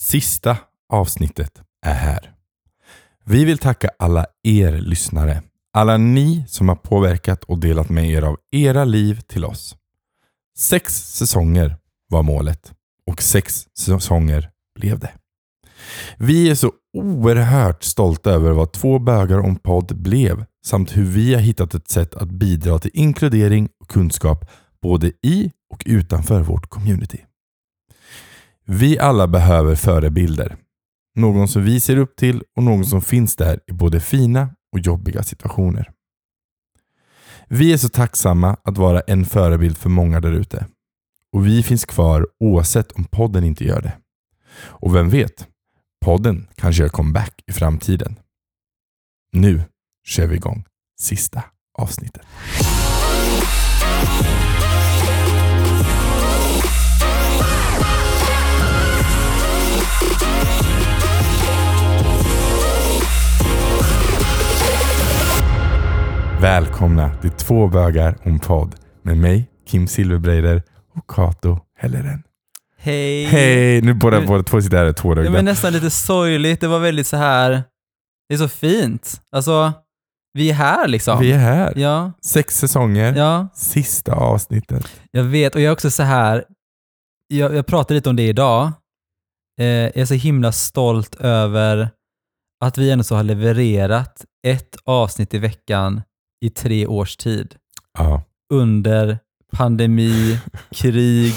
Sista avsnittet är här. Vi vill tacka alla er lyssnare. Alla ni som har påverkat och delat med er av era liv till oss. Sex säsonger var målet och sex säsonger blev det. Vi är så oerhört stolta över vad Två bögar om podd blev samt hur vi har hittat ett sätt att bidra till inkludering och kunskap både i och utanför vårt community. Vi alla behöver förebilder. Någon som vi ser upp till och någon som finns där i både fina och jobbiga situationer. Vi är så tacksamma att vara en förebild för många där ute. Och vi finns kvar oavsett om podden inte gör det. Och vem vet, podden kanske gör comeback i framtiden. Nu kör vi igång sista avsnittet. Välkomna till Två bögar om podd med mig, Kim Silverbreider och Kato Helleren. Hej! Hej! Nu båda, båda två sitter här är Det tårögda. var nästan lite sorgligt. Det var väldigt så här. Det är så fint. Alltså, vi är här liksom. Vi är här. Ja, Sex säsonger. ja, Sista avsnittet. jag vet. Och jag är också så här. Jag, jag pratade lite om det idag. Eh, jag är så himla stolt över att vi ändå så har levererat ett avsnitt i veckan i tre års tid. Ja. Under pandemi, krig.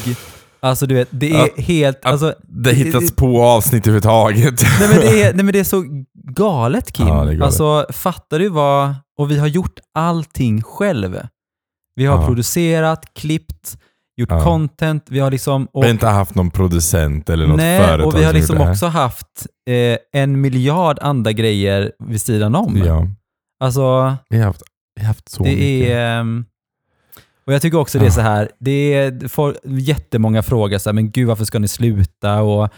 Alltså du vet, det är Ja, helt... Alltså, Det hittats på avsnitt överhuvudtaget. Nej men, det är, nej men det är så galet Kim. Ja, det galet. Alltså fattar du vad... Och vi har gjort allting själv. Vi har Ja. producerat, klippt, gjort Ja. content, vi har liksom... Och, Vi har inte haft någon producent eller något nej, företag och vi har som liksom det också haft eh, en miljard andra grejer vid sidan om. Ja, Alltså, vi har haft, haft så det mycket. är... ehm, och jag tycker också det är så här, det är folk, jättemånga frågar så här, men gud varför ska ni sluta? Och,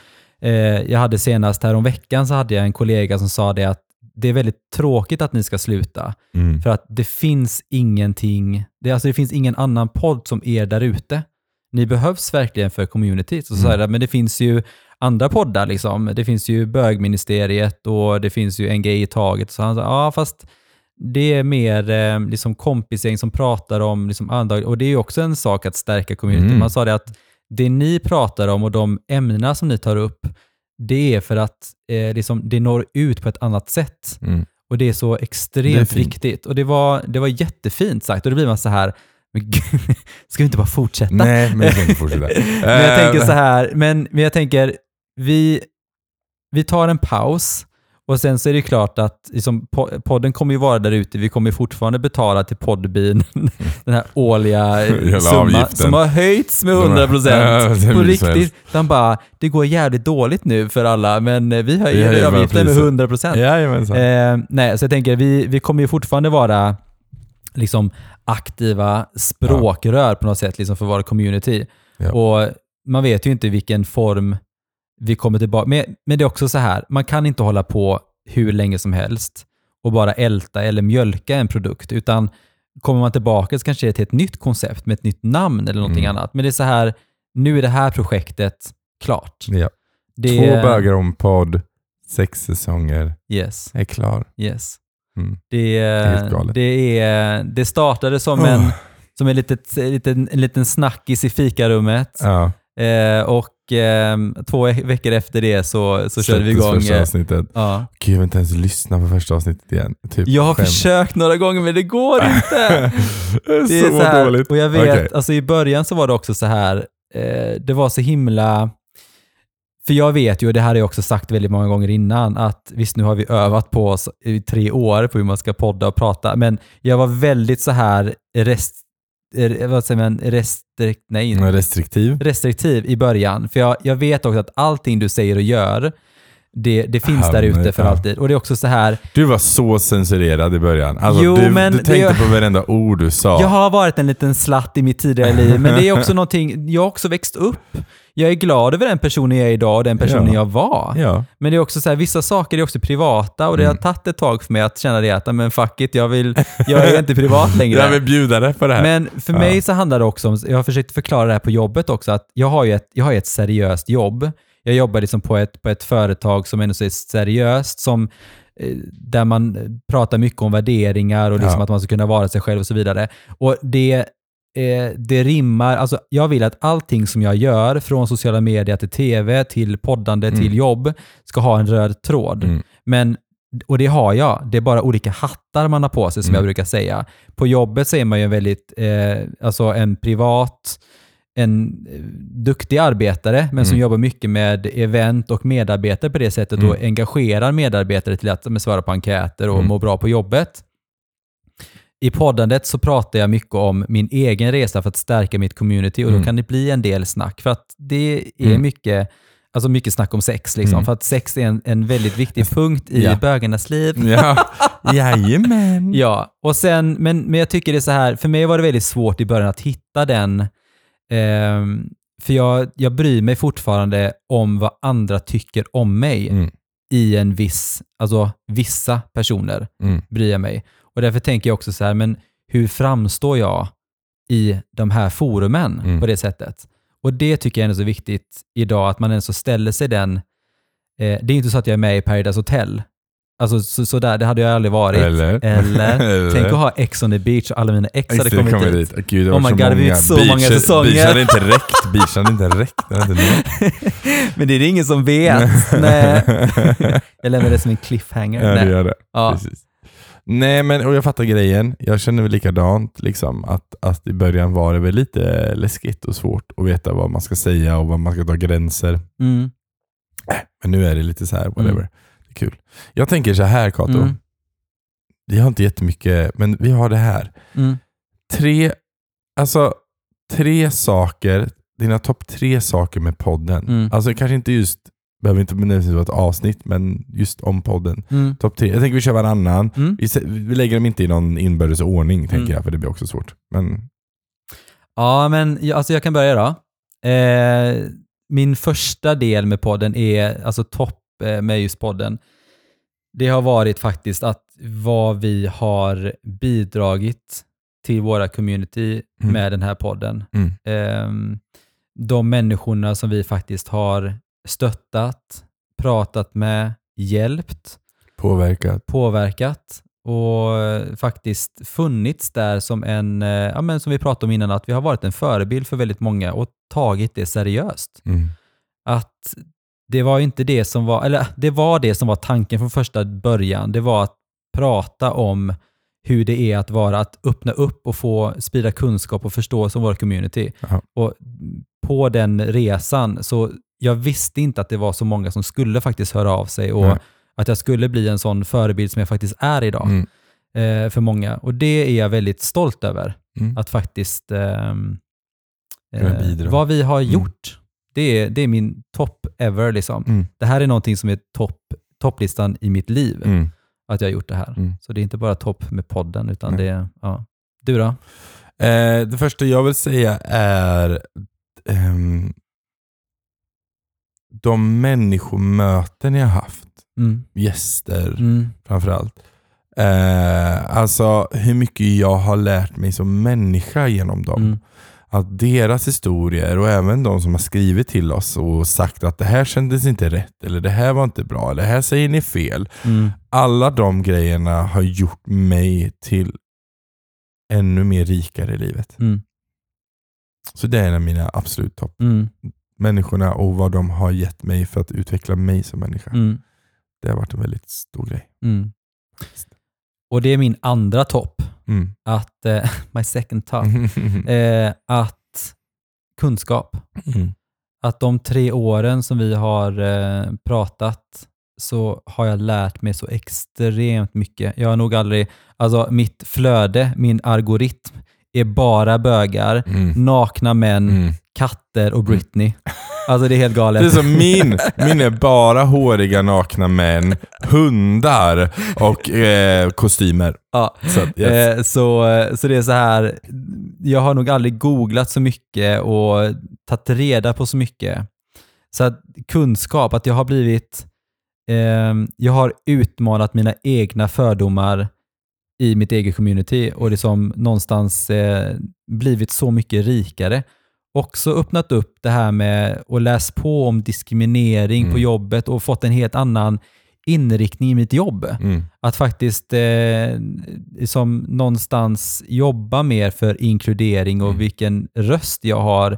eh, jag hade senast här om veckan så hade jag en kollega som sa det att det är väldigt tråkigt att ni ska sluta. Mm. För att det finns ingenting, det, alltså det finns ingen annan podd som er där ute. Ni behövs verkligen för communityt. Så Mm. jag det, men det finns ju andra poddar liksom. Det finns ju bögministeriet och det finns ju en grej i taget. Så han sa, ja fast det är mer eh, liksom kompisgäng som pratar om liksom andra, och det är också en sak att stärka community. Mm. Man sa det att det ni pratar om och de ämnena som ni tar upp, det är för att eh, liksom, det når ut på ett annat sätt. Mm. Och det är så Det extremt fint. viktigt. Och det var, det var jättefint sagt. Och då blir man så här, men gud, ska vi inte bara fortsätta? Nej, men vi kan inte fortsätta. men jag tänker Eh, så här, men, men jag tänker, vi, vi tar en paus och sen så är det klart att liksom, po- podden kommer ju vara där ute. Vi kommer fortfarande betala till Podbean, den här årliga summan som har höjts med De har- 100 Ja, procent. På riktigt. De bara, det går jävligt dåligt nu för alla, men eh, vi höjer bara avgiften med priset. 100 procent. Eh, nej, så jag tänker vi, vi kommer ju fortfarande vara liksom aktiva språkrör på något sätt liksom för vår community. Ja. Och man vet ju inte vilken form vi kommer tillbaka. Men, men det är också så här, man kan inte hålla på hur länge som helst och bara älta eller mjölka en produkt, utan kommer man tillbaka så kanske det är till ett nytt koncept med ett nytt namn eller någonting Mm. annat. Men det är så här, nu är det här projektet klart. ja. Det, Två bögar om podd, sex säsonger, Yes, är klar. yes. Mm. Det, är det, är, det startade som, en, som en, litet, liten, en liten snackis i fikarummet Ja, eh, och eh, två veckor efter det så, så körde vi igång. första eh, avsnittet. Ja. Gud, jag vill inte ens lyssna på första avsnittet igen. Typ Jag har skämt. försökt några gånger men det går inte. det är så, så här, dåligt. och jag vet, Okej. alltså i början så var det också så här, eh, det var så himla, för jag vet ju, och det här har jag också sagt väldigt många gånger innan, att visst nu har vi övat på oss i tre år på hur man ska podda och prata, men jag var väldigt så här rest, vad säger man, restrikt, nej, Restriktiv. restriktiv i början. För jag, jag vet också att allting du säger och gör, det, det finns där ute för ja. alltid. Och det är också så här, Du var så censurerad i början. Alltså, Jo, du, men du tänkte på varenda ord du sa. Jag har varit en liten slatt i mitt tidigare liv, men det är också någonting, jag har också växt upp. Jag är glad över den personen jag är idag och den personen Ja. jag var. Ja. Men det är också så här, vissa saker är också privata och det har Mm. tagit ett tag för mig att känna det att, men fuck it, jag, vill, jag är inte privat längre. Jag vill bjuda dig på det här. Men för mig så handlar det också om, jag har försökt förklara det här på jobbet också, att jag har ju ett, jag har ett seriöst jobb. Jag jobbar liksom på, ett, på ett företag som ändå är seriöst, som, eh, där man pratar mycket om värderingar och liksom Ja. att man ska kunna vara sig själv och så vidare. Och det, eh, det rimmar, alltså jag vill att allting som jag gör, från sociala medier till tv, till poddande, Mm. till jobb, ska ha en röd tråd. Mm. Men, och det har jag. Det är bara olika hattar man har på sig, som Mm. jag brukar säga. På jobbet så är man ju en väldigt, eh, alltså en privat, en eh, duktig arbetare, men som Mm. jobbar mycket med event och medarbetare på det sättet Mm. och engagerar medarbetare till att svara på enkäter och Mm. må bra på jobbet. I poddandet så pratar jag mycket om min egen resa för att stärka mitt community och Mm. då kan det bli en del snack. För att det är Mm. mycket, alltså mycket snack om sex. Liksom. Mm. För att sex är en, en väldigt viktig punkt i Ja. bögarnas liv. Ja, jajamän. Ja, och sen, men, men jag tycker det är så här, för mig var det väldigt svårt i början att hitta den, ehm, för jag, jag bryr mig fortfarande om vad andra tycker om mig Mm. i en viss, alltså vissa personer Mm. bryr jag mig. Och därför tänker jag också så här, men hur framstår jag i de här forumen Mm. på det sättet? Och det tycker jag är så viktigt idag, att man ens så ställer sig den, eh, det är inte så att jag är med i Paradise Hotel, alltså så, så där, det hade jag aldrig varit. Eller? Eller, Eller? tänk att ha Ex on the beach och alla mina ex hade det, kommit kommer dit. dit. Gud, det Oh my så God, många. vet så många säsonger. Beach hade inte räckt. Beach hade inte räckt. Det hade. Men det är det ingen som vet. Nej. Jag lämnar det som en cliffhanger. Ja, det Nej. gör det. Ja. Precis. Nej, men och jag fattar grejen. Jag känner väl likadant. Liksom, att, att I början var det väl lite läskigt och svårt att veta vad man ska säga och vad man ska ta gränser. Mm. Men nu är det lite så här, whatever. Mm. Det är kul. Jag tänker så här Kato. Mm. Vi har inte jättemycket, men vi har det här. Mm. Tre, alltså, tre saker, dina topp tre saker med podden. Mm. Alltså kanske inte just, behöver inte nödvändigtvis vara ett avsnitt, men just om podden. Mm. Topp tre. Jag tänker vi kör varannan. Mm. Vi, vi lägger dem inte i någon inbördes ordning, tänker Mm. jag, för det blir också svårt. Men Ja, men alltså jag kan börja då. Eh, min första del med podden är, alltså topp med just podden, det har varit faktiskt att vad vi har bidragit till våra community Mm. med den här podden. Mm. Ehm, de människorna som vi faktiskt har stöttat, pratat med, hjälpt, påverkat. påverkat och eh, faktiskt funnits där som en, eh, ja men som vi pratade om innan, att vi har varit en förebild för väldigt många och tagit det seriöst. Mm. Att det var inte det som var, eller det var det som var tanken från första början. Det var att prata om hur det är att vara, att öppna upp och få sprida kunskap och förståelse om vår community. Jaha. Och på den resan, så jag visste inte att det var så många som skulle faktiskt höra av sig och Nej. att jag skulle bli en sån förebild som jag faktiskt är idag Mm. eh, för många. Och det är jag väldigt stolt över, Mm. att faktiskt ehm, eh, bidra. vad vi har Mm. gjort. Det är, det är min topp ever. Liksom. Mm. Det här är någonting som är topp, topplistan i mitt liv, Mm. att jag har gjort det här. Mm. Så det är inte bara topp med podden, utan det är, ja. Du då? Eh, det första jag vill säga är ehm, de människomöten jag haft. Mm. Gäster Mm. framförallt. Eh, alltså hur mycket jag har lärt mig som människa genom dem. Att deras historier och även de som har skrivit till oss och sagt att det här kändes inte rätt, eller det här var inte bra, eller det här säger ni fel. Mm. Alla de grejerna har gjort mig till ännu mer rikare i livet. Mm. Så det är en av mina absolut topp. Mm. Människorna och vad de har gett mig för att utveckla mig som människa. Mm. Det har varit en väldigt stor grej. Mm. Och det är min andra topp, Mm. att, eh, my second top, eh, att kunskap. Mm. Att de tre åren som vi har eh, pratat så har jag lärt mig så extremt mycket. Jag har nog aldrig, alltså mitt flöde, min algoritm är bara bögar, Mm. nakna män, Mm. katter och Britney. Alltså det är helt galet. Det är som min. Min är bara håriga nakna män, hundar och eh, kostymer. Ja. Så, yes. Eh, så, så det är så här, jag har nog aldrig googlat så mycket och tagit reda på så mycket. Så att kunskap, att jag har blivit, eh, jag har utmanat mina egna fördomar i mitt eget community och liksom någonstans eh, blivit så mycket rikare. också öppnat upp det här med att läsa på om diskriminering Mm. på jobbet och fått en helt annan inriktning i mitt jobb. Mm. Att faktiskt eh, som någonstans jobba mer för inkludering och Mm. vilken röst jag har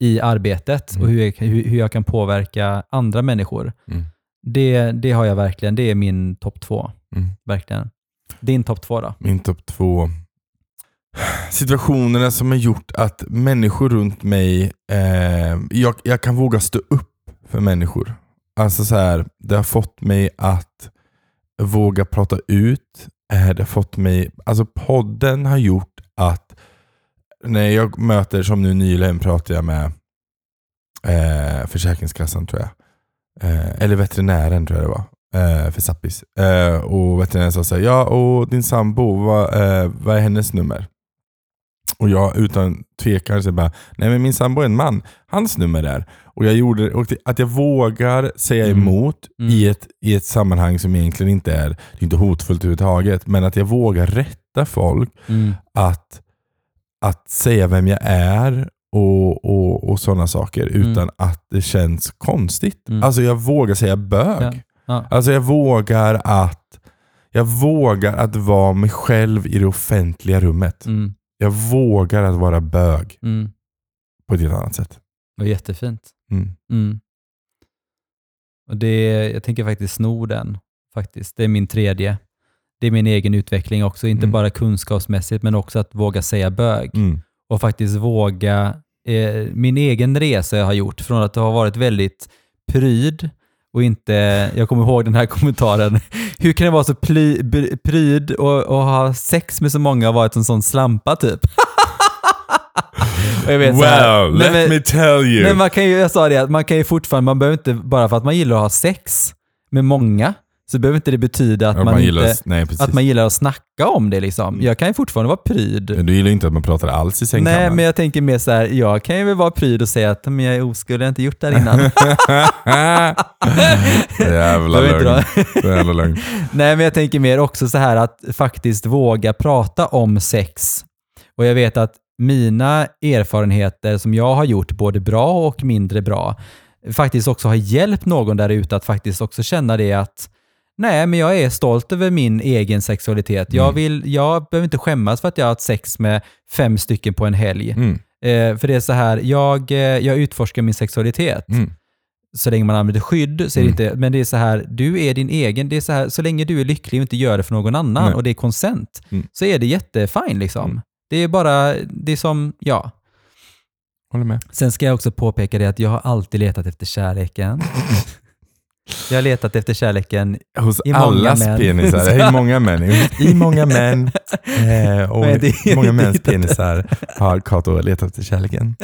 i arbetet Mm. och hur jag, hur, hur jag kan påverka andra människor. Mm. Det, det har jag verkligen. Det är min topp två. Mm. Verkligen. Din topp två då? Min topp två. Situationerna som har gjort att människor runt mig, eh, jag, jag kan våga stå upp för människor. Alltså så här, Det har fått mig att våga prata ut. Eh, det har fått mig, alltså podden har gjort att när jag möter, som nu nyligen pratade jag med eh, Försäkringskassan tror jag. Eh, eller veterinären tror jag det var. Eh, för Zappis. Eh, och veterinären sa så här, ja och din sambo, vad, eh, vad är hennes nummer? Och jag utan tvekan så bara, nej men min sambo är en man, hans nummer är. Och jag gjorde och att jag vågar säga Mm. emot Mm. i, ett, i ett sammanhang som egentligen inte är, är inte hotfullt överhuvudtaget, men att jag vågar rätta folk Mm. att, att säga vem jag är och, och, och sådana saker utan att det känns konstigt. Mm. Alltså jag vågar säga bög. Ja. Ja. Alltså jag vågar att jag vågar att vara mig själv i det offentliga rummet. Mm. Jag vågar att vara bög Mm. på ett helt annat sätt. Det var jättefint. Mm. Mm. Och det, jag tänker faktiskt sno den. Faktiskt. Det är min tredje. Det är min egen utveckling också, inte Mm. bara kunskapsmässigt men också att våga säga bög. Mm. Och faktiskt våga, eh, min egen resa jag har gjort från att ha varit väldigt pryd och inte, jag kommer ihåg den här kommentaren, hur kan det vara så ply, pryd och, och ha sex med så många och varit en sån slampa typ? och jag vet så här, let men- me tell you. men man kan ju, jag sa det, att man kan ju fortfarande, man behöver inte, bara för att man gillar att ha sex med många, så behöver inte det betyda att, Ja, man, gillar, inte, nej, att man gillar att snacka om det. Liksom. Mm. Jag kan ju fortfarande vara pryd. Du gillar inte att man pratar alls i sängkammaren. Nej, men jag tänker mer så här, jag kan ju väl vara pryd och säga att men jag är oskuld, jag har inte gjort det här innan. Jävla lögn. Jävla lögn. Nej, men jag tänker mer också så här att faktiskt våga prata om sex. Och jag vet att mina erfarenheter som jag har gjort, både bra och mindre bra, faktiskt också har hjälpt någon där ute att faktiskt också känna det att Nej, men jag är stolt över min egen sexualitet. Jag, Mm. vill, jag behöver inte skämmas för att jag har haft sex med fem stycken på en helg. Mm. Eh, för det är så här, jag, eh, jag utforskar min sexualitet Mm. så länge man använder skydd. Så är det Mm. inte, men det är så här, du är din egen. Det är så, här, så länge du är lycklig och inte gör det för någon annan Nej. och det är konsent, Mm. så är det jättefint. Liksom. Mm. Det är bara, det är som, ja. Håller med. Sen ska jag också påpeka det att jag har alltid letat efter kärleken. jag har letat efter kärleken Hos I många allas män. penisar. I många män. I många män. Eh, och det- många mäns penisar har Kato letat efter kärleken.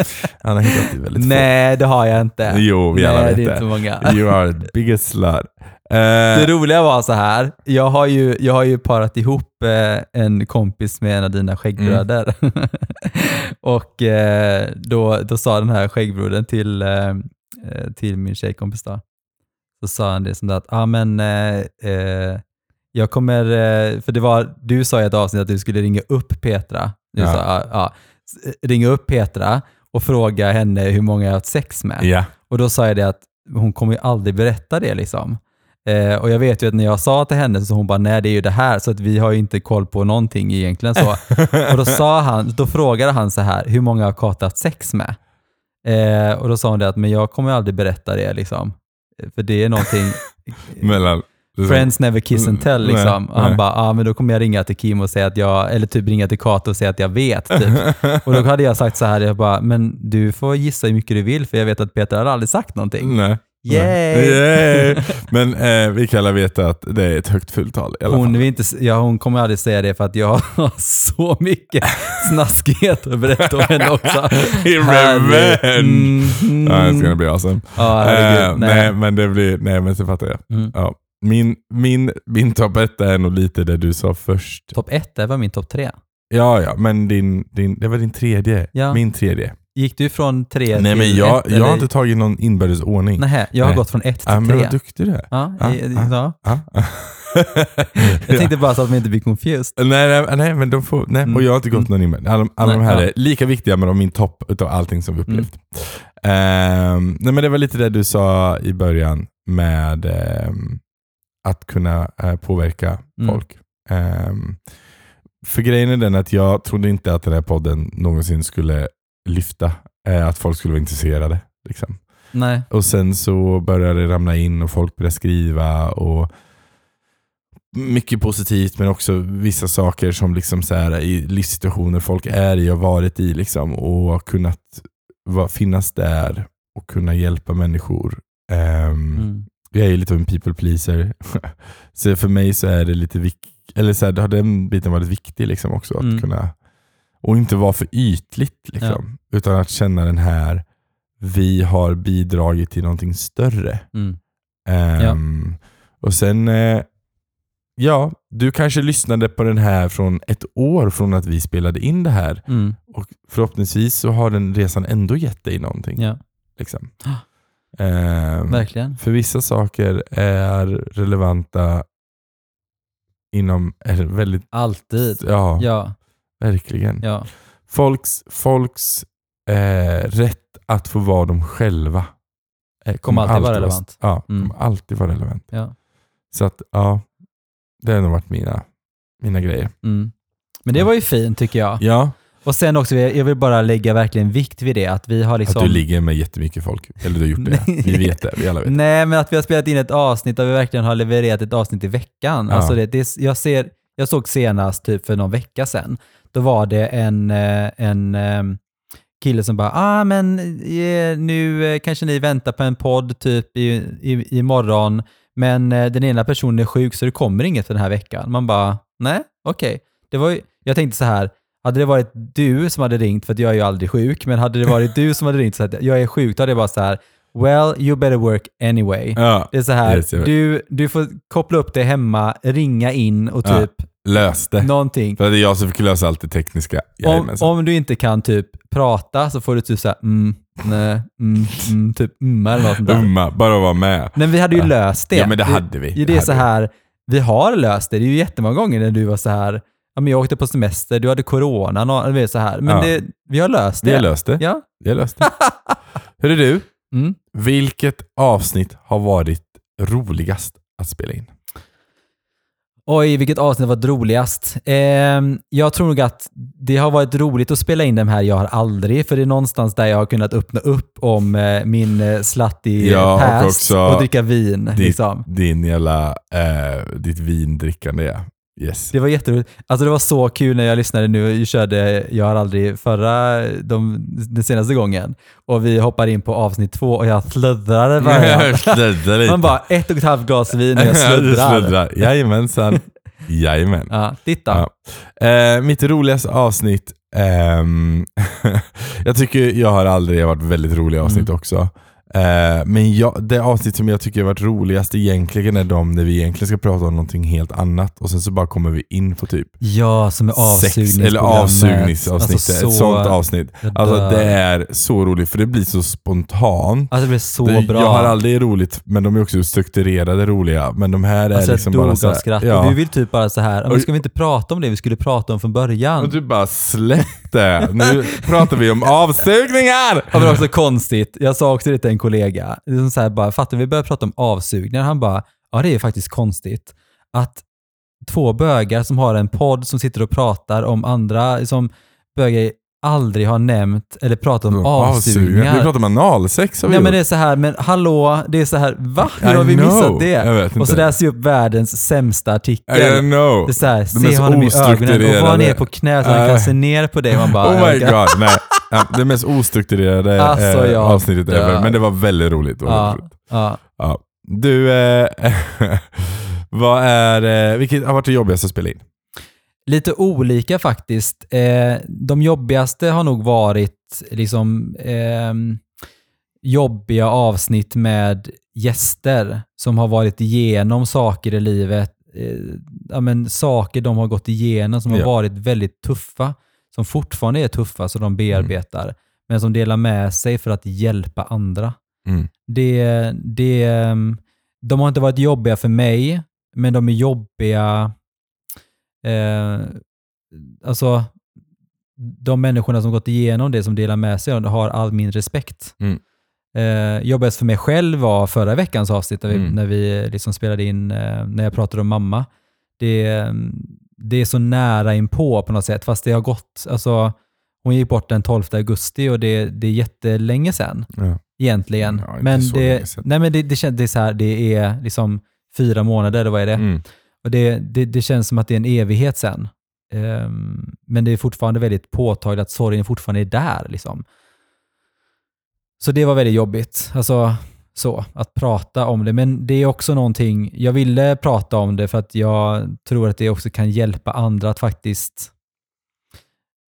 Han har hittat det väldigt Nej, det har jag inte. få. Jo, vi Nej, alla vet det är det. inte många. You are the biggest slut. Eh, Det roliga var så här, jag har ju, jag har ju parat ihop eh, en kompis med en av dina skäggbröder. och eh, då, då sa den här skäggbrodern till, eh, eh, till min tjejkompis då, så sa han det som att, ja ah, men eh, eh, jag kommer, eh, för det var, du sa i ett avsnitt att du skulle ringa upp Petra. Du Ja. sa, ja, s- ringa upp Petra och fråga henne hur många jag har haft sex med. ja. Och då sa jag det att hon kommer ju aldrig berätta det liksom. Eh, och jag vet ju att när jag sa till henne så hon bara nej det är ju det här så att vi har ju inte koll på någonting egentligen så. och då sa han, då frågade han så här, hur många har Kata haft sex med? Eh, och då sa hon det att men jag kommer aldrig berätta det liksom. För det är någonting, Mellan... friends never kiss and tell Nej, liksom. Och han nej. bara, men då kommer jag ringa till Kim och säga att jag, eller typ ringa till Kato och säga att jag vet. Typ. Och då hade jag sagt så här, jag bara, men du får gissa hur mycket du vill för jag vet att Peter har aldrig sagt någonting. Nej. Yay! Yay! Men eh, vi kan alla veta att det är ett högt fulltal i alla Hon, fall. vill inte, ja, hon kommer aldrig säga det för att jag har så mycket snaskigheter att berätta om henne också. I revenge! Mm, Ja, mm. it's gonna be awesome. Ja, herregud. Eh, nej. nej, men det blir... Nej, men så fattar jag. Mm. Ja. Min, min, min topp ett är nog lite det du sa först. Topp ett, det var min topp tre. Ja, ja, men din, din, det var din tredje. Ja. Min tredje. Gick du från tre Nej, till men jag, ett? jag eller? har inte tagit någon inbördes ordning. Nej, jag har Nej. gått från ett till Ja, men tre. vad duktig du är. Ja, Ja, i- ja. ja. Ja. Jag tänkte bara så att man inte blir confused. Nej, nej, nej, men de får, nej, och jag har inte gått någon in Alla, alla Nej, de här ja. är lika viktiga, men de är min topp utav allting som vi upplevt. Ehm, nej, men det var lite det du sa i början med ehm, att kunna eh, påverka Mm. folk. Ehm, för grejen är den att jag trodde inte att den här podden någonsin skulle lyfta, eh, att folk skulle vara intresserade. Liksom. Nej. Och sen så började det ramla in och folk började skriva och mycket positivt men också vissa saker som liksom så här, i livssituationer folk är i och varit i liksom, och kunnat va, finnas där och kunna hjälpa människor. Ehm, Mm. Jag är lite av en people pleaser. så för mig så är det lite viktigt, eller så här, det har den biten varit viktig liksom också. Att Mm. kunna, och inte vara för ytligt. Liksom, Utan att känna den här, vi har bidragit till någonting större. Mm. Ehm, Och sen, eh, ja, du kanske lyssnade på den här från ett år från att vi spelade in det här. Mm. Och förhoppningsvis så har den resan ändå gett dig någonting. Ja, Liksom. Ah. Ehm, verkligen. för vissa saker är relevanta inom, väldigt, Alltid. ja, Ja, verkligen. ja. Folks, folks eh, rätt att få vara dem själva eh, Kommer alltid vara vara- relevant. Ja, Mm. kommer alltid vara relevant. ja. Så att, ja, det har nog varit mina, mina grejer. Mm. Men det var ju fint tycker jag. Ja, Och sen också, jag vill bara lägga verkligen vikt vid det, att vi har liksom... att du ligger med jättemycket folk. Eller du har gjort det. Vi vet det, vi alla vet det. Nej, men att vi har spelat in ett avsnitt där vi verkligen har levererat ett avsnitt i veckan. Ja. Alltså det, det, jag, ser, jag såg senast, typ för någon vecka sedan, då var det en, eh, en eh, kille som bara, ah men eh, nu kanske ni väntar på en podd typ i, i, imorgon, men den ena personen är sjuk så det kommer inget för den här veckan. Man bara, nej, okej. Det var ju, jag tänkte så här, hade det varit du som hade ringt, för att jag är ju aldrig sjuk, men hade det varit du som hade ringt så att jag är sjuk, då hade jag bara så här, well, you better work anyway. Ja, Det är så här, Yes, du, du får koppla upp det hemma, ringa in och Ja, typ löste. någonting. För det är jag som fick lösa allt det tekniska. Om, Jajamensan. om du inte kan typ prata så får du typ såhär mm, nej, mm, mm, typ mm eller något sånt där. Umma, bara att vara med. Men vi hade ju Ja. löst det. Ja, men det hade vi. Det, det Det är så här, vi har löst det. Det är ju jättemånga gånger när du var så här, ja men jag åkte på semester, du hade corona, eller så här. Men Ja. det, vi har löst det. Vi har löst det. Ja. Vi har löst det. Hörru du, Mm. vilket avsnitt har varit roligast att spela in? Oj, vilket avsnitt var roligast? Ehm, jag tror nog att det har varit roligt att spela in de här Jag har aldrig, för det är någonstans där jag har kunnat öppna upp om eh, min eh, slutty Ja, och past också och dricka vin. Ditt, Liksom. din jävla, eh, ditt vindrickande ja. Yes. Det var jätteroligt. Alltså det var så kul när jag lyssnade nu, jag körde Jag har aldrig förra, de, den senaste gången, och vi hoppar in på avsnitt två och jag sluddrade bara. Man bara ett och ett halvt glas vin och jag sluddrar. sluddrar. Jajamensan. Jajamän. Ja, titta. Ja. Eh, mitt roligaste avsnitt, ehm, jag tycker jag har aldrig varit väldigt roliga avsnitt Mm. också. Eh, men jag, det avsnitt som jag tycker har varit roligast egentligen är de när vi egentligen ska prata om någonting helt annat och sen så bara kommer vi in på typ Ja, som är avsugningsprogrammet. eller avsugningsavsnittet. Alltså, ett så- sånt avsnitt. Alltså det är så roligt för det blir så spontant. Alltså det blev så Det- bra. Jag har aldrig roligt, men de är också strukturerade roliga. Men de här är Alltså liksom bara dog så av här, skratt. ja. Och vi vill typ bara så här, men Och- ska vi inte prata om det vi skulle prata om från början? Och du bara släpp det. Nu pratar vi om avsugningar! Men det var också konstigt. Jag sa också det till en kollega. liksom så här, bara, fattar vi börjar prata om avsugningar. Han bara, ja det är faktiskt konstigt att två bögar som har en podd som sitter och pratar om andra, liksom, bögar aldrig har nämnt eller pratat om avsugningar. Vi pratar om analsex har vi Nej men det är så här, men hallå, det är så här, va? Hur I har vi know. missat det? Jag vet Och så läser jag upp världens sämsta artikel. I know. Det är såhär, mest se honom i ögonen och var ostrukturerade. ner på knä så han kan se ner på dig. Man bara, Oh my god, nej. Ja, det mest ostrukturerade Alltså, eh, jag avsnittet ever. Men det var väldigt roligt. Ja, roligt. ja. Ja. Du, eh, vad är, eh, vilket har varit det jobbigaste att spela in? Lite olika faktiskt. Eh, de jobbigaste har nog varit liksom ehm, jobbiga avsnitt med gäster som har varit igenom saker i livet. Eh, ja, men saker de har gått igenom som har Ja. varit väldigt tuffa. Som fortfarande är tuffa, som de bearbetar. Men som delar med sig för att hjälpa andra. Mm. Det, det, ehm, de har inte varit jobbiga för mig, men de är jobbiga. Eh, alltså, de människorna som gått igenom det, som delar med sig av det, har all min respekt. Mm. Eh, jobbigast för mig själv var förra veckans avsnitt när vi, Mm. när vi liksom spelade in, eh, när jag pratade om mamma. Det, det är så nära inpå på något sätt, fast det har gått, alltså hon gick bort den 12 augusti och det, det är jättelänge sedan Ja. egentligen. Ja, men det, nej, men det, det, det, är så här, det är liksom fyra månader, eller vad är det? Mm. Och det, det, det känns som att det är en evighet sen. Ehm, men det är fortfarande väldigt påtagligt att sorgen fortfarande är där. Liksom. Så det var väldigt jobbigt. Alltså, så, att prata om det. Men det är också någonting, jag ville prata om det för att jag tror att det också kan hjälpa andra att faktiskt,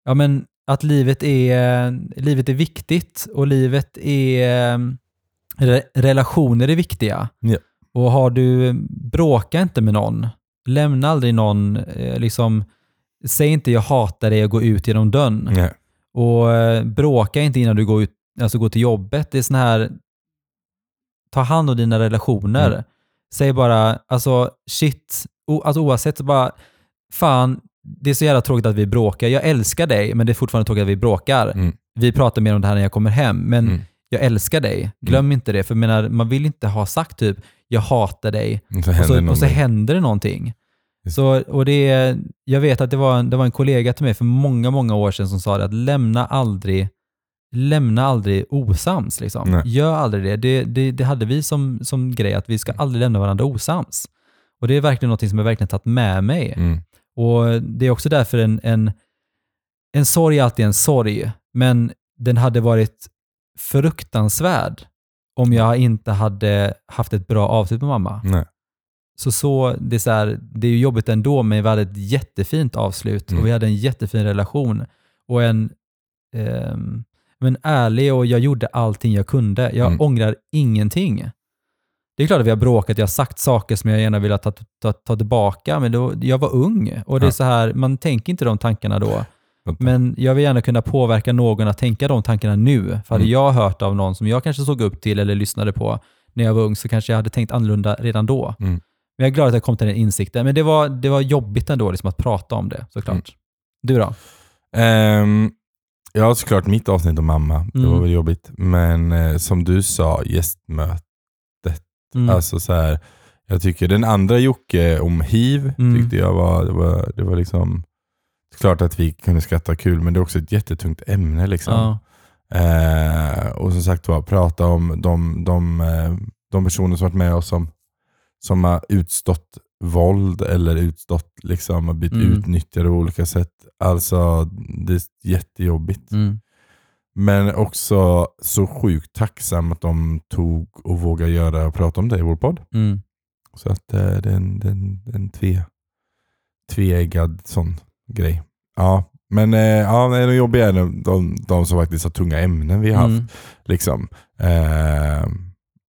ja men att livet är, livet är viktigt och livet är, re, relationer är viktiga. Ja. Och har du, bråka inte med någon. Lämna aldrig någon, eh, liksom, säg inte jag hatar dig och gå ut genom dörren. Nej. Och eh, bråka inte innan du går, ut, alltså går till jobbet. Det är sån här, ta hand om dina relationer. Mm. Säg bara, alltså shit, o, alltså oavsett, så bara, fan, det är så jävla tråkigt att vi bråkar. Jag älskar dig, men det är fortfarande tråkigt att vi bråkar. Mm. Vi pratar mer om det här när jag kommer hem, men Mm. jag älskar dig. Glöm inte det, för menar, man vill inte ha sagt typ, jag hatar dig, Och så och så, och så någonting. händer det någonting. Så, och det är, jag vet att det var, en, det var en kollega till mig för många, många år sedan som sa det, att lämna aldrig, lämna aldrig osams. Liksom. Nej. Gör aldrig det. Det, det. det hade vi som, som grej, att vi ska aldrig lämna varandra osams. Och det är verkligen något som jag verkligen tagit med mig. Mm. Och Det är också därför en, en, en sorg är alltid en sorg, men den hade varit fruktansvärd om jag inte hade haft ett bra avslut med mamma. Nej. Så, så, det, är så här, det är ju jobbigt ändå, men vi hade ett jättefint avslut Mm. och vi hade en jättefin relation och en ehm, men ärlig och jag gjorde allting jag kunde. Jag Mm. ångrar ingenting. Det är klart att vi har bråkat, jag har sagt saker som jag gärna vill ta, ta, ta tillbaka, men då, jag var ung och det är Ja. så här, man tänker inte de tankarna då. Men jag vill gärna kunna påverka någon att tänka de tankarna nu. För hade Mm. jag hört av någon som jag kanske såg upp till eller lyssnade på när jag var ung så kanske jag hade tänkt annorlunda redan då. Mm. Men jag är glad att jag kom till den insikten. Men det var, det var jobbigt ändå liksom, att prata om det såklart. Mm. Du då? Ehm, ja, såklart mitt avsnitt om mamma. Det Mm. var väl jobbigt. Men eh, som du sa, gästmöte. Mm. Alltså så här, jag tycker den andra Jocke om hiv Mm. tyckte jag var, det var, det var liksom, klart att vi kunde skratta kul men det är också ett jättetungt ämne. Liksom. ja. Eh, och som sagt var, prata om de, de, eh, de personer som varit med oss som, som har utstått våld eller utstått, liksom, har blivit Mm. utnyttjade på olika sätt. Alltså, det är jättejobbigt. Mm. Men också så sjukt tacksam att de tog och vågade göra och prata om det i vår podd. Mm. Så att eh, det är en, det är en, en tve, tveeggad sån grej. Ja, men eh, ja, de jobbiga är de, de, de som faktiskt har tunga ämnen vi har haft. Mm. Liksom. Eh,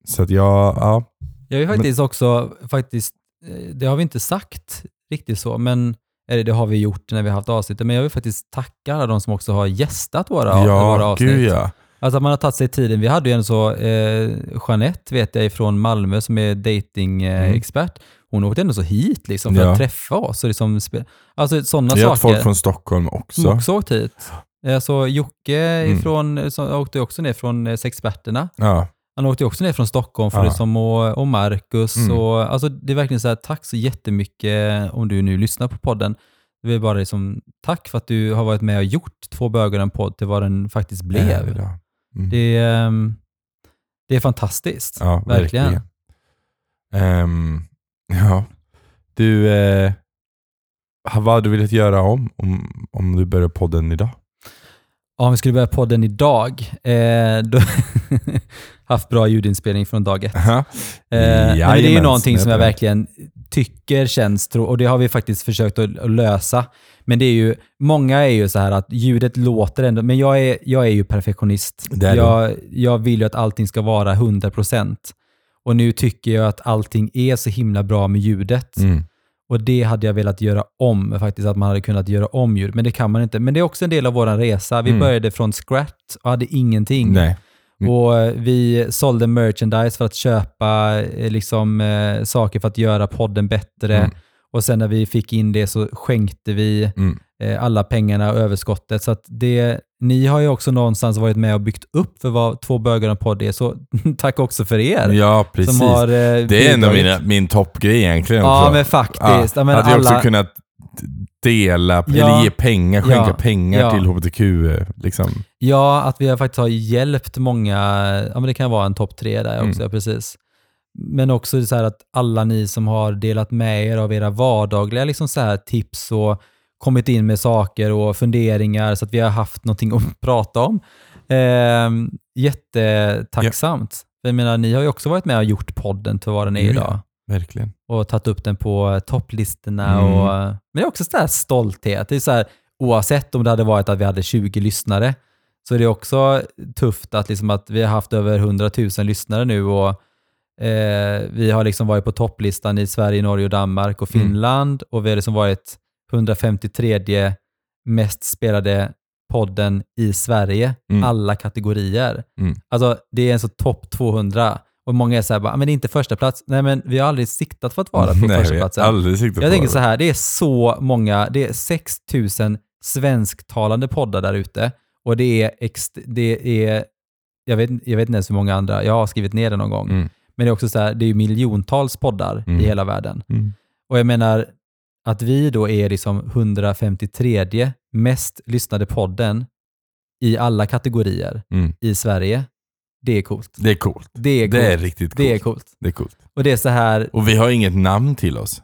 så att jag, ja. Jag vill faktiskt också, faktiskt, eh, det har vi inte sagt riktigt så, men eller det har vi gjort när vi har haft avsnittet, men jag vill faktiskt tacka alla de som också har gästat våra, våra Ja, avsnitt. gud ja. Alltså att man har tagit sig tiden. Vi hade ju en så, eh, Jeanette vet jag från Malmö som är datingexpert. Mm. Hon åkte ändå så hit liksom för Ja. att träffa oss. Och liksom, alltså sådana Vi har haft saker. folk från Stockholm också. som också åkt hit. Alltså Jocke Mm. ifrån, som åkte också ner från eh, Sexperterna. Ja, Han åkte också ner från Stockholm för Ja. det som och, och Marcus. Mm. Och, alltså, det är verkligen så här, tack så jättemycket om du nu lyssnar på podden. Det vill bara liksom, tack för att du har varit med och gjort Två bögar en podd till vad den faktiskt blev. Ja. Mm. Det, är, ehm, det är fantastiskt. Verkligen. verkligen. Ehm, ja. Du, eh, vad hade du velat göra om, om, om du började podden idag? Ja, Om vi skulle börja podden idag, eh, då haft bra ljudinspelning från dag ett. Aha. Eh, det är ju någonting som jag verkligen tycker känns, tro- och det har vi faktiskt försökt att, att lösa. Men det är ju, många är ju så här att ljudet låter ändå, men jag är, jag är ju perfektionist. Det är du. jag, jag vill ju att allting ska vara 100%. Och nu tycker jag att allting är så himla bra med ljudet. Mm. Och det hade jag velat göra om, faktiskt, att man hade kunnat göra om ljud. Men det kan man inte. Men det är också en del av vår resa. Vi Mm. började från scratch och hade inting. Nej. Mm. Och eh, vi sålde merchandise för att köpa eh, liksom, eh, saker för att göra podden bättre. Mm. Och sen när vi fick in det så skänkte vi Mm. eh, alla pengarna och överskottet. Så att det, ni har ju också någonstans varit med och byggt upp för vad Två bögar och en podd är. Så tack också för er. Ja, precis. Som har, eh, det är en av bidragit. mina, min toppgrej egentligen. Ja, också. men faktiskt. Ja, men att vi också alla- kunnat dela, Ja. eller ge pengar, skänka Ja. pengar Ja. till HBTQ. Liksom. Ja, att vi har faktiskt har hjälpt många, ja men det kan vara en topp tre där Mm. också, precis. Men också så att alla ni som har delat med er av era vardagliga liksom så här tips och kommit in med saker och funderingar så att vi har haft någonting att prata om. Eh, jättetacksamt. För Jag menar, ni har ju också varit med och gjort podden till vad den är Ja, idag. Verkligen. och tagit upp den på topplistorna. Mm. Och, men det är också så stolthet. Det är så här, oavsett om det hade varit att vi hade 20 lyssnare, så är det också tufft att, liksom att vi har haft över 100 000 lyssnare nu och eh, vi har liksom varit på topplistan i Sverige, Norge, och Danmark och Mm. Finland och vi har liksom varit 153 mest spelade podden i Sverige, Mm. alla kategorier. Mm. Alltså det är en så topp 200 och många är så här, bara, "Ah, men det är inte första plats. Nej men vi har aldrig siktat för att vara på Nej, första platsen. aldrig siktat Jag tänker det. så här, det är så många, det är 6 000 svensktalande poddar där ute och det är, det är jag, vet, jag vet inte ens hur många andra, jag har skrivit ner det någon gång, Mm. men det är också så här, det är miljontals poddar Mm. i hela världen. Mm. Och jag menar, att vi då är liksom 153 mest lyssnade podden i alla kategorier Mm. i Sverige, det är coolt. Det är coolt. Det är coolt. Det är riktigt coolt. Det är coolt. Det är coolt. Och det är så här, Och vi har inget namn till oss.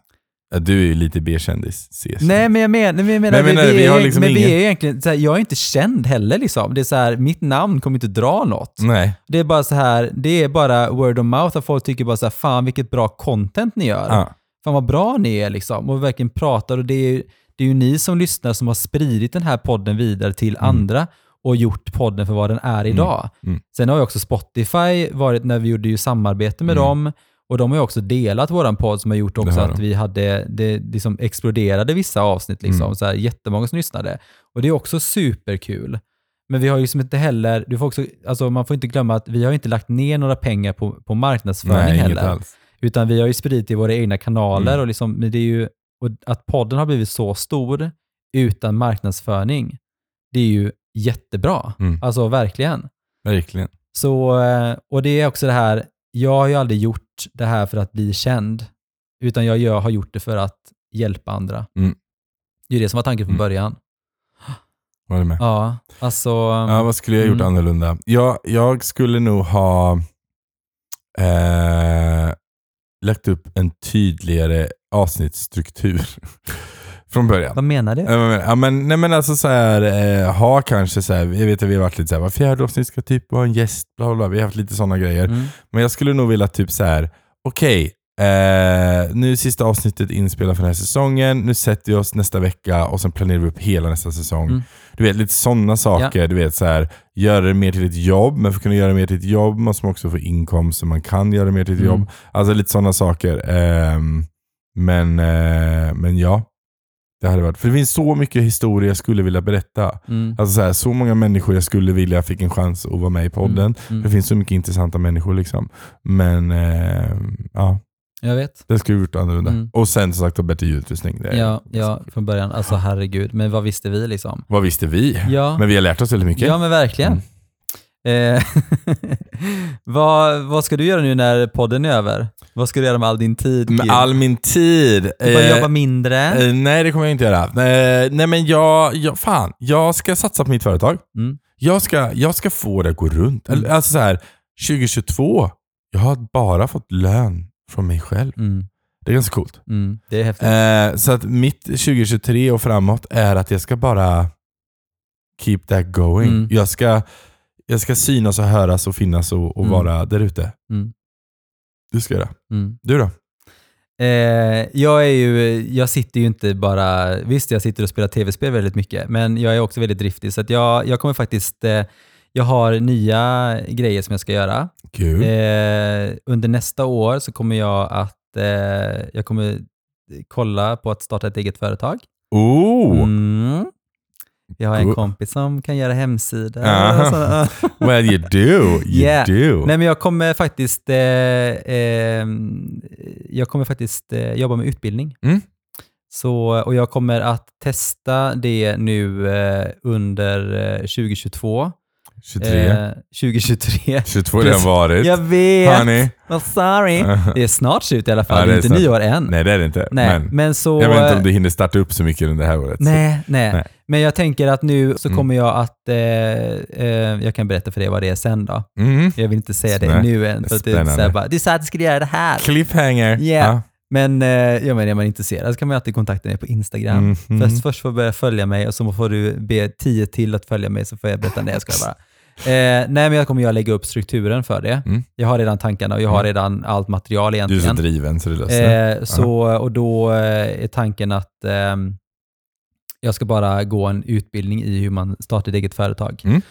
Du är ju lite B-kändis, ses. nej men jag menar, men jag menar, Men vi, vi är, har liksom men vi ingen- är egentligen, så här, jag är inte känd heller liksom. Det är så här, mitt namn kommer inte dra något. Nej. Det är bara så här, det är bara word of mouth, att folk tycker bara så här, fan vilket bra content ni gör. Ja. Fan vad bra ni är liksom. Och verkligen pratar och det är, ju- det är ju ni som lyssnar som har spridit den här podden vidare till andra och gjort podden för vad den är idag. Mm. Sen har ju också Spotify varit, när vi gjorde ju samarbete med Mm. dem, och de har ju också delat våran podd som har gjort också att vi hade, det liksom exploderade vissa avsnitt liksom, Mm. så här, jättemånga som lyssnade. Och det är också superkul. Men vi har ju liksom inte heller, du får också, alltså man får inte glömma att vi har inte lagt ner några pengar på, på marknadsföring Nej, heller. alls. Utan vi har ju spridit i våra egna kanaler Mm. och, liksom, men det är ju, och att podden har blivit så stor utan marknadsföring, det är ju jättebra. Mm. Alltså verkligen. Verkligen. Så, eh, och det är också det här, jag har ju aldrig gjort det här för att bli känd, utan jag gör, har gjort det för att hjälpa andra. Mm. Det är det som var tanken från Mm. början. Var du med? Ja, alltså... Ja, vad skulle jag ha gjort Mm. annorlunda? Jag, jag skulle nog ha eh, lagt upp en tydligare avsnittsstruktur från början. vad menar du? Ja, men, nej, men alltså så här, eh, ha kanske så här, jag vet att vi har varit lite så här, var fjärde avsnitt ska typ vara en gäst, bla bla, bla. Vi har haft lite sådana grejer. Mm. Men jag skulle nog vilja typ så här, okej, eh, nu är sista avsnittet inspelat för den här säsongen, nu sätter vi oss nästa vecka och sen planerar vi upp hela nästa säsong. Mm. Du vet, lite sådana saker. Du vet, så här, göra det mer till ett jobb, men för att kunna göra det mer till ett jobb måste man också få inkomst så man kan göra det mer till ett Mm. jobb. Alltså lite sådana saker. Ehm, men, eh, men ja, det hade varit. För det finns så mycket historia jag skulle vilja berätta. Mm. Alltså så, här, så många människor jag skulle vilja fick en chans att vara med i podden. Mm. Mm. Det finns så mycket intressanta människor liksom. Men eh, ja, Jag vet. det jag gjort annorlunda. Mm. Och sen som sagt bättre ljudutrustning. Det är- Ja, ja, från början. Alltså herregud, men vad visste vi liksom? Vad visste vi? Ja, Men vi har lärt oss väldigt mycket. ja men verkligen. Mm. Eh, vad, vad ska du göra nu när podden är över? Vad ska du göra med all din tid? Med all min tid. Du bara eh, jobba mindre? eh, nej, det kommer jag inte göra. Eh, nej, men jag, jag, fan, jag ska satsa på mitt företag. Mm. Jag ska, jag ska få det att gå runt. Mm. Eller, Alltså så här, 2022, jag har bara fått lön från mig själv. Mm. Det är ganska coolt. Mm. Det är häftigt. Eh, så att mitt 2023 och framåt är att jag ska bara keep that going. Mm. Jag, ska, jag ska synas och höras och finnas och, och Mm. vara där ute. Mm. Du ska göra. Mm. Du då? Eh, jag, är ju, jag sitter ju inte bara, visst jag sitter och spelar tv-spel väldigt mycket, men jag är också väldigt driftig så att jag, jag kommer faktiskt, eh, jag har nya grejer som jag ska göra. Kul. Eh, under nästa år så kommer jag att, eh, jag kommer kolla på att starta ett eget företag. oh! Mm. Jag har en kompis som kan göra hemsidor. Sådana. Well you do, you Yeah. do. Nej, men jag kommer faktiskt, eh, eh, jag kommer faktiskt eh, jobba med utbildning. Mm. Så, och jag kommer att testa det nu eh, under eh, 2022. 23. Eh, 2023. 22 har redan varit. Jag vet! Honey. Well, sorry. Det är snart slut i alla fall. Ja, det är inte snart. nyår än. Nej det är det inte. Nej, Men, men så... jag vet inte om du hinner starta upp så mycket under det här året. Nej, nej, Nej. Men jag tänker att nu så Mm. kommer jag att... Eh, eh, jag kan berätta för dig vad det är sen då. Mm. Jag vill inte säga det Nej, nu än. För att det är så här bara, du sa att du skulle göra det här. Cliffhanger. Yeah. Men, eh, ja, men är man intresserad så kan man alltid kontakta mig på Instagram. Mm, mm. Först, först får du börja följa mig och så får du be tio till att följa mig så får jag berätta när jag ska bara. Eh, nej, men jag kommer jag lägga upp strukturen för det. Mm. Jag har redan tankarna och jag har Mm. redan allt material Du är så egentligen. driven så det löser det. Eh, så, och då eh, är tanken att ehm, jag ska bara gå en utbildning i hur man startar ett eget företag. Mm.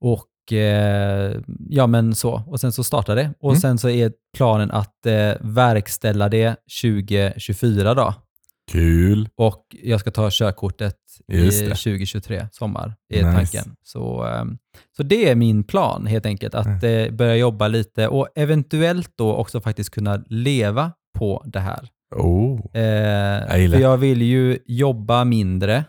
Och eh, ja, men så. Och sen så startar det. Och Mm. sen så är planen att eh, verkställa det 2024 då. Kul. Och jag ska ta körkortet i det. 2023, sommar, är Nice. tanken. Så, ehm, så det är min plan helt enkelt, att eh, börja jobba lite och eventuellt då också faktiskt kunna leva på det här. Oh. Eh, gillar för jag vill ju jobba mindre.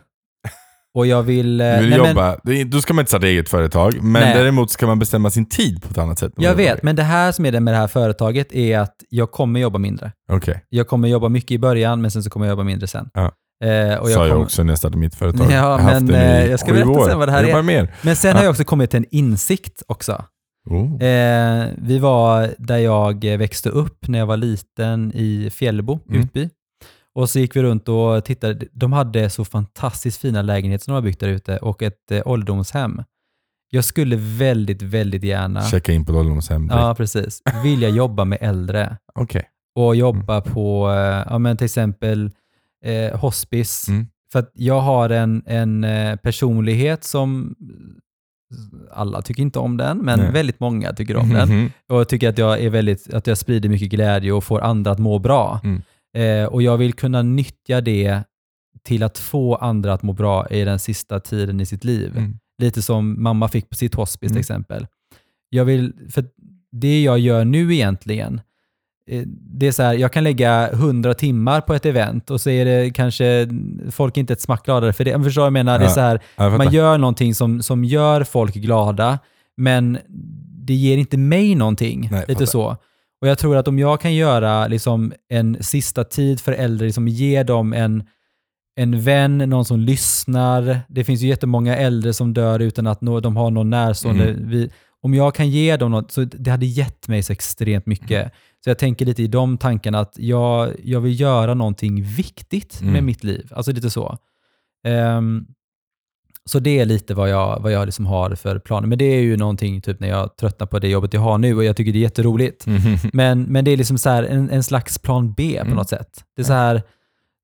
Och jag vill... eh, Du vill nej, men- jobba, är- då ska man inte starta eget företag, men Nej. däremot ska man bestämma sin tid på ett annat sätt. jag vet, men det här som är det med det här företaget är att jag kommer jobba mindre. Okej, Jag kommer jobba mycket i början, men sen så kommer jag jobba mindre sen. Ja. Eh, och sa jag också när jag startade mitt företag. Ja, jag har haft men, det nu i eh, jag ska berätta år. sen vad det här Jag är. mer. Men sen Ja. har jag också kommit till en insikt också. Oh. Eh, vi var där jag växte upp när jag var liten i Fjällbo, Mm. Utby. Och så gick vi runt och tittade. De hade så fantastiskt fina lägenheter som de har byggt där ute och ett eh, ålderdomshem. Jag skulle väldigt, väldigt gärna, Checka in på ålderdomshem direkt. ja precis, vilja jobba med äldre Okej. och jobba på, eh, ja men till exempel eh, hospice. Mm. För att jag har en, en eh, personlighet som alla tycker inte om den, men Nej. väldigt många tycker om den. Och jag tycker att jag, är väldigt, att jag sprider mycket glädje och får andra att må bra. Mm. Eh, och jag vill kunna nyttja det till att få andra att må bra i den sista tiden i sitt liv. Mm. Lite som mamma fick på sitt hospice till Mm. exempel. Jag vill, för det jag gör nu egentligen, eh, det är så här, jag kan lägga 100 timmar på ett event och så är det kanske, folk är inte ett smack gladare för det. Jag förstår jag menar? Det är Ja, så här, Ja, man gör någonting som, som gör folk glada, men det ger inte mig någonting. Nej, lite så. Och jag tror att om jag kan göra liksom en sista tid för äldre, liksom ge dem en, en vän, någon som lyssnar. Det finns ju jättemånga äldre som dör utan att nå, de har någon närstående. Mm. Vi, om jag kan ge dem något, så det hade gett mig så extremt mycket. Mm. Så jag tänker lite i de tankarna att jag, jag vill göra någonting viktigt med Mm. mitt liv. Alltså lite så. Ehm, så det är lite vad jag, vad jag liksom har för planer. Men det är ju någonting typ när jag tröttnar på det jobbet jag har nu och jag tycker det är jätteroligt. Mhm. Men, men det är liksom så en, en slags plan B på Mm. något sätt. Det är så här,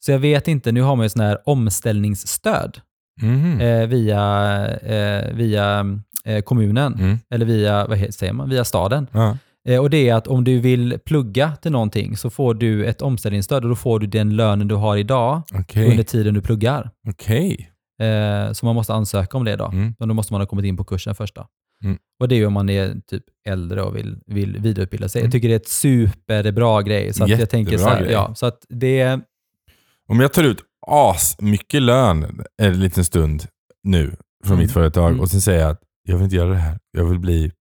så jag vet inte, nu har man ju sån här omställningsstöd Mhm. eh, via, eh, via eh, kommunen, Mm. eller via, vad säger man, via staden. Ja. Eh, och det är att om du vill plugga till någonting så får du ett omställningsstöd och då får du den lönen du har idag Okej. under tiden du pluggar. Okej. Eh, så man måste ansöka om det då. Mm. Men då måste man ha kommit in på kursen först. Mm. Och det är ju om man är typ äldre och vill, vill vidareutbilda sig. Mm. Jag tycker det är ett superbra grej. Så att jag tänker så här, grej. ja, så att det, Om jag tar ut as mycket lön en liten stund nu från Mm. mitt företag Mm. och sen säger jag att jag vill inte göra det här. Jag vill bli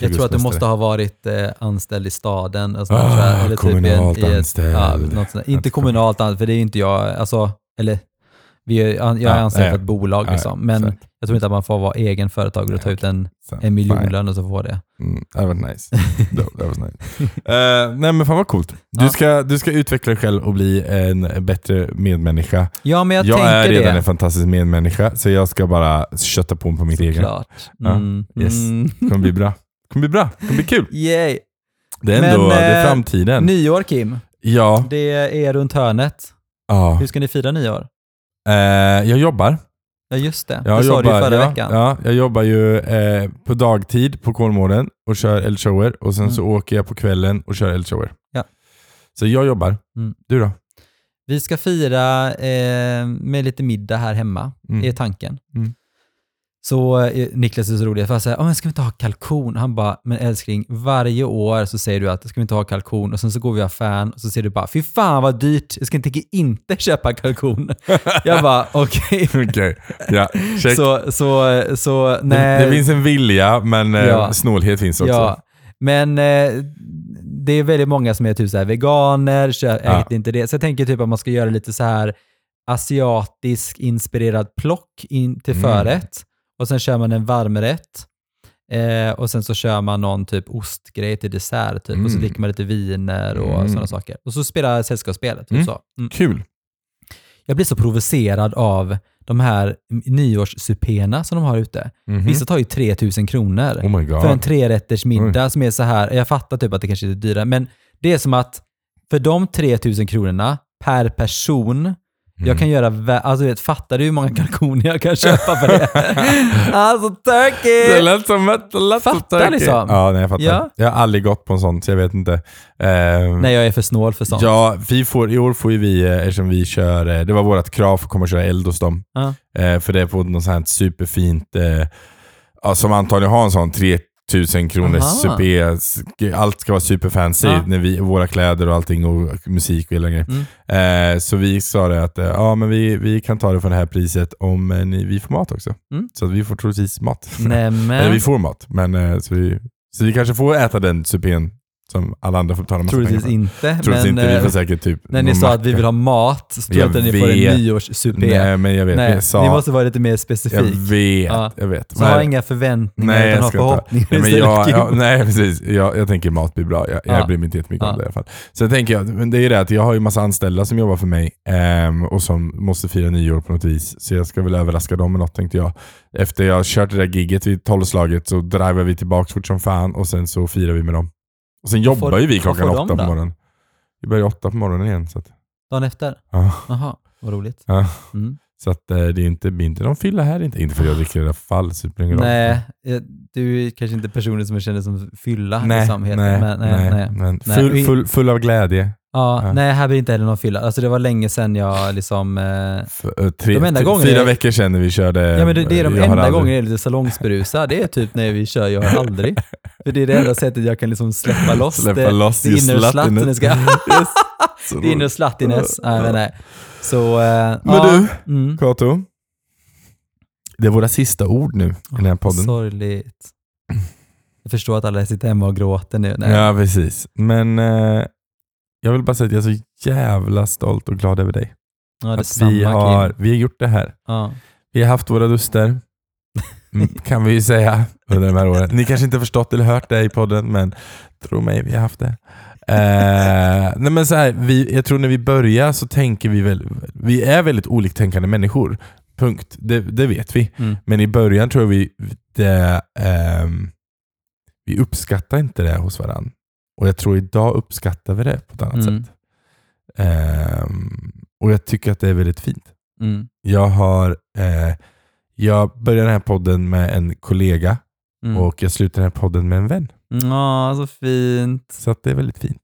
jag tror att du måste ha varit eh, anställd i staden. Alltså, Ah, eller typ i en- kommunalt i ett- anställd. Ja, något sånt. Inte kommunalt anställd, för det är inte jag. Alltså, eller, vi är, jag är Ja, anställd ja. för ett bolag, Ja, liksom. men exakt. jag tror inte att man får vara egen företagare och ta ut en, en miljonlön och så få det. Mm, that was nice. that, was nice. Eh, nej men fan vad coolt. Du, ska, du ska utveckla dig själv och bli en bättre medmänniska. Ja, men jag, Jag, är redan det. en fantastisk medmänniska, så jag ska bara kötta på på mitt eget. Mm, yes. mm. Det kommer bli bra. Det kommer bli bra. Det kommer bli kul. Yay. Det är Men, ändå det är eh, framtiden. Nyår Kim, ja. det är runt hörnet. ja. Hur ska ni fira nyår? Eh, jag jobbar. Ja just det, Jag det sa jobbar, du ju förra ja, veckan. Ja, jag jobbar ju eh, på dagtid på Kolmården och kör eldshower och sen Mm. så åker jag på kvällen och kör eldshower. Ja. Så jag jobbar. Mm. Du då? Vi ska fira eh, med lite middag här hemma, Mm. är tanken. Mm. Så eh, Niklas är så rolig, för jag säger, men ska vi inte ha kalkon? Han bara, men älskling, varje år så säger du att ska vi inte ha kalkon? Och sen så går vi i affären och så säger du bara, fy fan vad dyrt, jag ska inte, inte köpa kalkon. jag bara, okej. Okej, ja, check. Så, så, så, det, nej. det finns en vilja, men eh, Ja. snålhet finns också. Ja, men eh, det är väldigt många som är typ så här veganer, kö- Ja. äter inte det. Så jag tänker typ att man ska göra lite så här asiatisk inspirerad plock in till Mm. förrätt. Och sen kör man en varmrätt. Eh, och sen så kör man någon typ ostgrej till dessert typ. Och så Mm. dricker man lite viner och Mm. sådana saker. Och så spelar sällskapsspelet. Mm. Och så. Mm. Kul. Jag blir så provocerad av de här nyårssupéerna som de har ute. Mhm. Vissa tar ju 3000 kronor Oh för en trerätters middag som är så här, jag fattar typ att det kanske är lite dyrare, men det är som att för de 3000 kronorna per person, Mm. jag kan göra, alltså vet, fattar du hur många kalkoner jag kan köpa för det? alltså Det turkey! lät som ett... det lät Fattar turkey. liksom. Ja, nej, jag fattar. Ja. Jag har aldrig gått på en sån, så jag vet inte. Eh, Nej, jag är för snål för sånt. Ja, vi får, i år får ju vi, eh, eftersom vi kör, eh, det var vårt krav för att komma och köra eld hos dem. Ja. Eh, för det är på något sånt här superfint, ja, som antagligen har en sån 3000 kronors supé. Allt ska vara superfancy, Ja. när vi, våra kläder och allting och musik och hela grejen. Mm. Eh, så vi sa det att eh, ja, men vi, vi kan ta det för det här priset om eh, ni, vi får mat också. Mm. Så vi får troligtvis mat. Eller vi får mat, men eh, så, vi, så vi kanske får äta den supén som alla andra får betala massa Troligtvis pengar inte. Troligtvis men, inte, vi eh, får säkert typ när ni sa att vi vill ha mat, så tror jag Jag att ni får en vet. nyårssupé. Nej, men jag vet. Nej, jag sa, ni måste vara lite mer jag specifik. vet, Ja. jag vet. Så ha inga förväntningar, Nej, utan jag ha förhoppningar Nej, men jag, jag, nej precis. Jag, jag tänker mat blir bra. Jag, jag Ja. bryr mig inte jättemycket om Ja. det i alla fall. Så jag tänker, jag- men det är det att jag har ju massa anställda som jobbar för mig ehm, och som måste fira nyår på något vis. Så jag ska väl överraska dem med något tänkte jag. Efter jag kört det där gigget vid tolvslaget så driver vi tillbaka fort som fan och sen så firar vi med dem. Och sen Vad får- jobbar ju vi klockan åtta på morgonen. Vi börjar åtta på morgonen igen. Så att, Dagen efter? ja. Jaha, vad roligt. Ja. Mm. Så att eh, det är inte, inte de fylla här inte. Inte för att jag dricker i alla fall, så det. Nej, eh, du är kanske inte personen som jag känner som fylla nej, liksom, heter. nej, men, nej, nej, men full, full, full av glädje. Ja, Ja. Nej, här blir inte heller någon fylla. Alltså det var länge sedan jag liksom... Eh, eh, tre, De enda gångerna fyra vecker sedan när vi körde. ja men det, det är de enda gångerna jag är lite salongsberusad. Det är typ när vi kör Jag har aldrig. För det är det enda sättet jag kan liksom släppa loss Släppa det, loss det inner Yes. Så det inner. Nej, nej. Så, eh, Men ja, du, mm. Kato. Det är våra sista ord nu i den här podden. Sorgligt. Jag förstår att alla sitter hemma och gråter nu. Nej. Ja, precis. Men eh, jag vill bara säga att jag är så jävla stolt och glad över dig. Ja, att detsamma, vi har, Kim. vi har gjort det här. Ja. Vi har haft våra duster, mm, kan vi ju säga, under de här åren. Ni kanske inte har förstått eller hört det i podden, men tro mig, vi har haft det. Eh, nej men så här, vi, jag tror när vi börjar så tänker vi väl, vi är väldigt oliktänkande människor. Punkt. Det, det vet vi. Mm. Men i början tror jag vi, det, ehm, vi uppskattar inte det hos varandra. Och jag tror idag uppskattar vi det på ett annat Mm. sätt. Ehm, och jag tycker att det är väldigt fint. Mm. Jag har eh, jag började den här podden med en kollega Mm. och jag slutar den här podden med en vän. Ja, så fint. Så det är väldigt fint.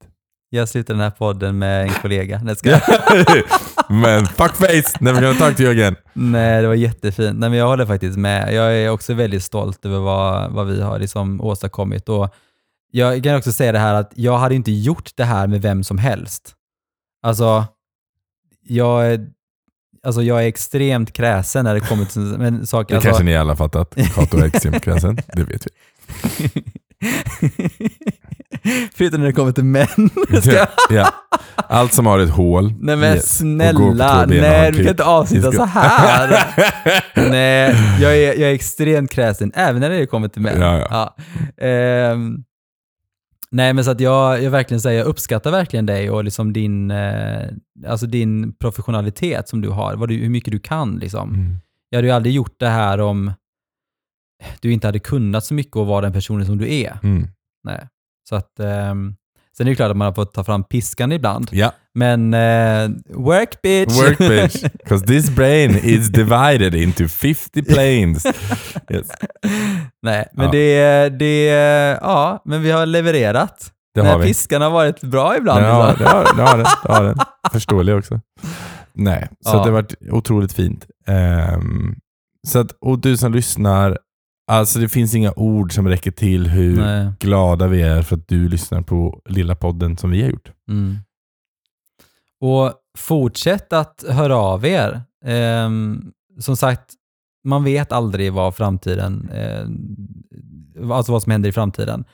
Jag slutar den här podden med en kollega. Nej, ska jag? Men fuckface! Gonna talk to you again. Nej, det var jättefint. Nej, men jag håller faktiskt med. Jag är också väldigt stolt över vad, vad vi har liksom åstadkommit. Och jag kan också säga det här att jag hade inte gjort det här med vem som helst. Alltså, jag, är- alltså jag är extremt kräsen när det kommer till men saker. Det alltså, kanske ni alla fattat. Kato är extremt kräsen. Det vet vi. Förutom när det kommer till män. Jag? ja. Allt som har ett hål. Nej men Yes. Snälla, nej du kan inte avsluta så här. nej, jag är, jag är extremt kräsen, även när det kommer till män. Ja, ja. Ehm, nej men så att jag, jag verkligen säger, jag uppskattar verkligen dig och liksom din, eh, alltså din professionalitet som du har, vad du, hur mycket du kan liksom. Mm. Jag hade ju aldrig gjort det här om du inte hade kunnat så mycket och vara den personen som du är. Mm. Nej. Så att, ehm, sen är det klart att man har fått ta fram piskan ibland. Ja, Men eh, work bitch! work bitch. Because this brain is divided into 50 planes. Yes. Nej, men Ja. det, det, ja, men vi har levererat. Det har vi. piskan har varit bra ibland. Ja, liksom. det har, det har den. Det har den. Förståelig också. Nej, så Ja. det har varit otroligt fint. Ehm, så att, och du som lyssnar, alltså det finns inga ord som räcker till hur Nej. glada vi är för att du lyssnar på lilla podden som vi har gjort. Mm. Och fortsätt att höra av er. Ehm, som sagt, man vet aldrig vad framtiden, eh, alltså vad som händer i framtiden.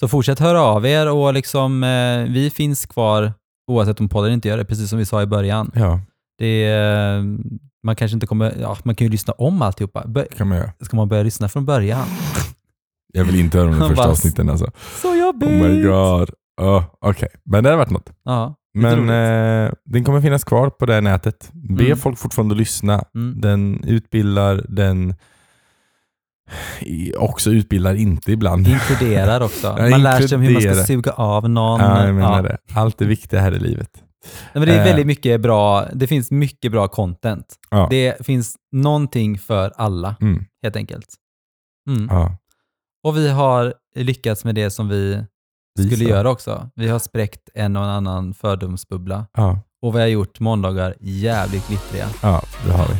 Så fortsätt höra av er och liksom, eh, vi finns kvar oavsett om podden inte gör det, precis som vi sa i början. Ja, Det man kanske inte kommer, ja, man kan ju lyssna om alltihopa. Bör, det kan man göra. ska man börja lyssna från början? Jag vill inte höra om de första bara, avsnitten alltså. Så jobbigt! Oh my god. Oh, Okej, men det har varit något. Ja, Men eh, den kommer finnas kvar på det här nätet. Be Mm. folk fortfarande lyssna. Mm. Den utbildar, den också utbildar inte ibland. Inkluderar också. Man lär sig om hur man ska suga av någon. Ja, jag menar Ja. det. Allt är viktigt här i livet. Nej, men det är Eh. väldigt mycket bra, det finns mycket bra content. Ja. Det finns någonting för alla, Mm. helt enkelt. Mm. Ja. Och vi har lyckats med det som vi skulle Visa. göra också. Vi har spräckt en och annan fördomsbubbla. Ja. Och vi har gjort måndagar jävligt glittriga ja, det har vi.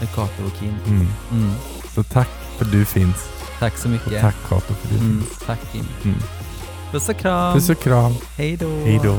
med Kato och Kim. Mm. Mm. Så tack för du finns. Tack så mycket. Och tack Kato för du Mm. finns. Tack Kim. Mm. Puss och kram. Puss och kram. Hej då. Hej då.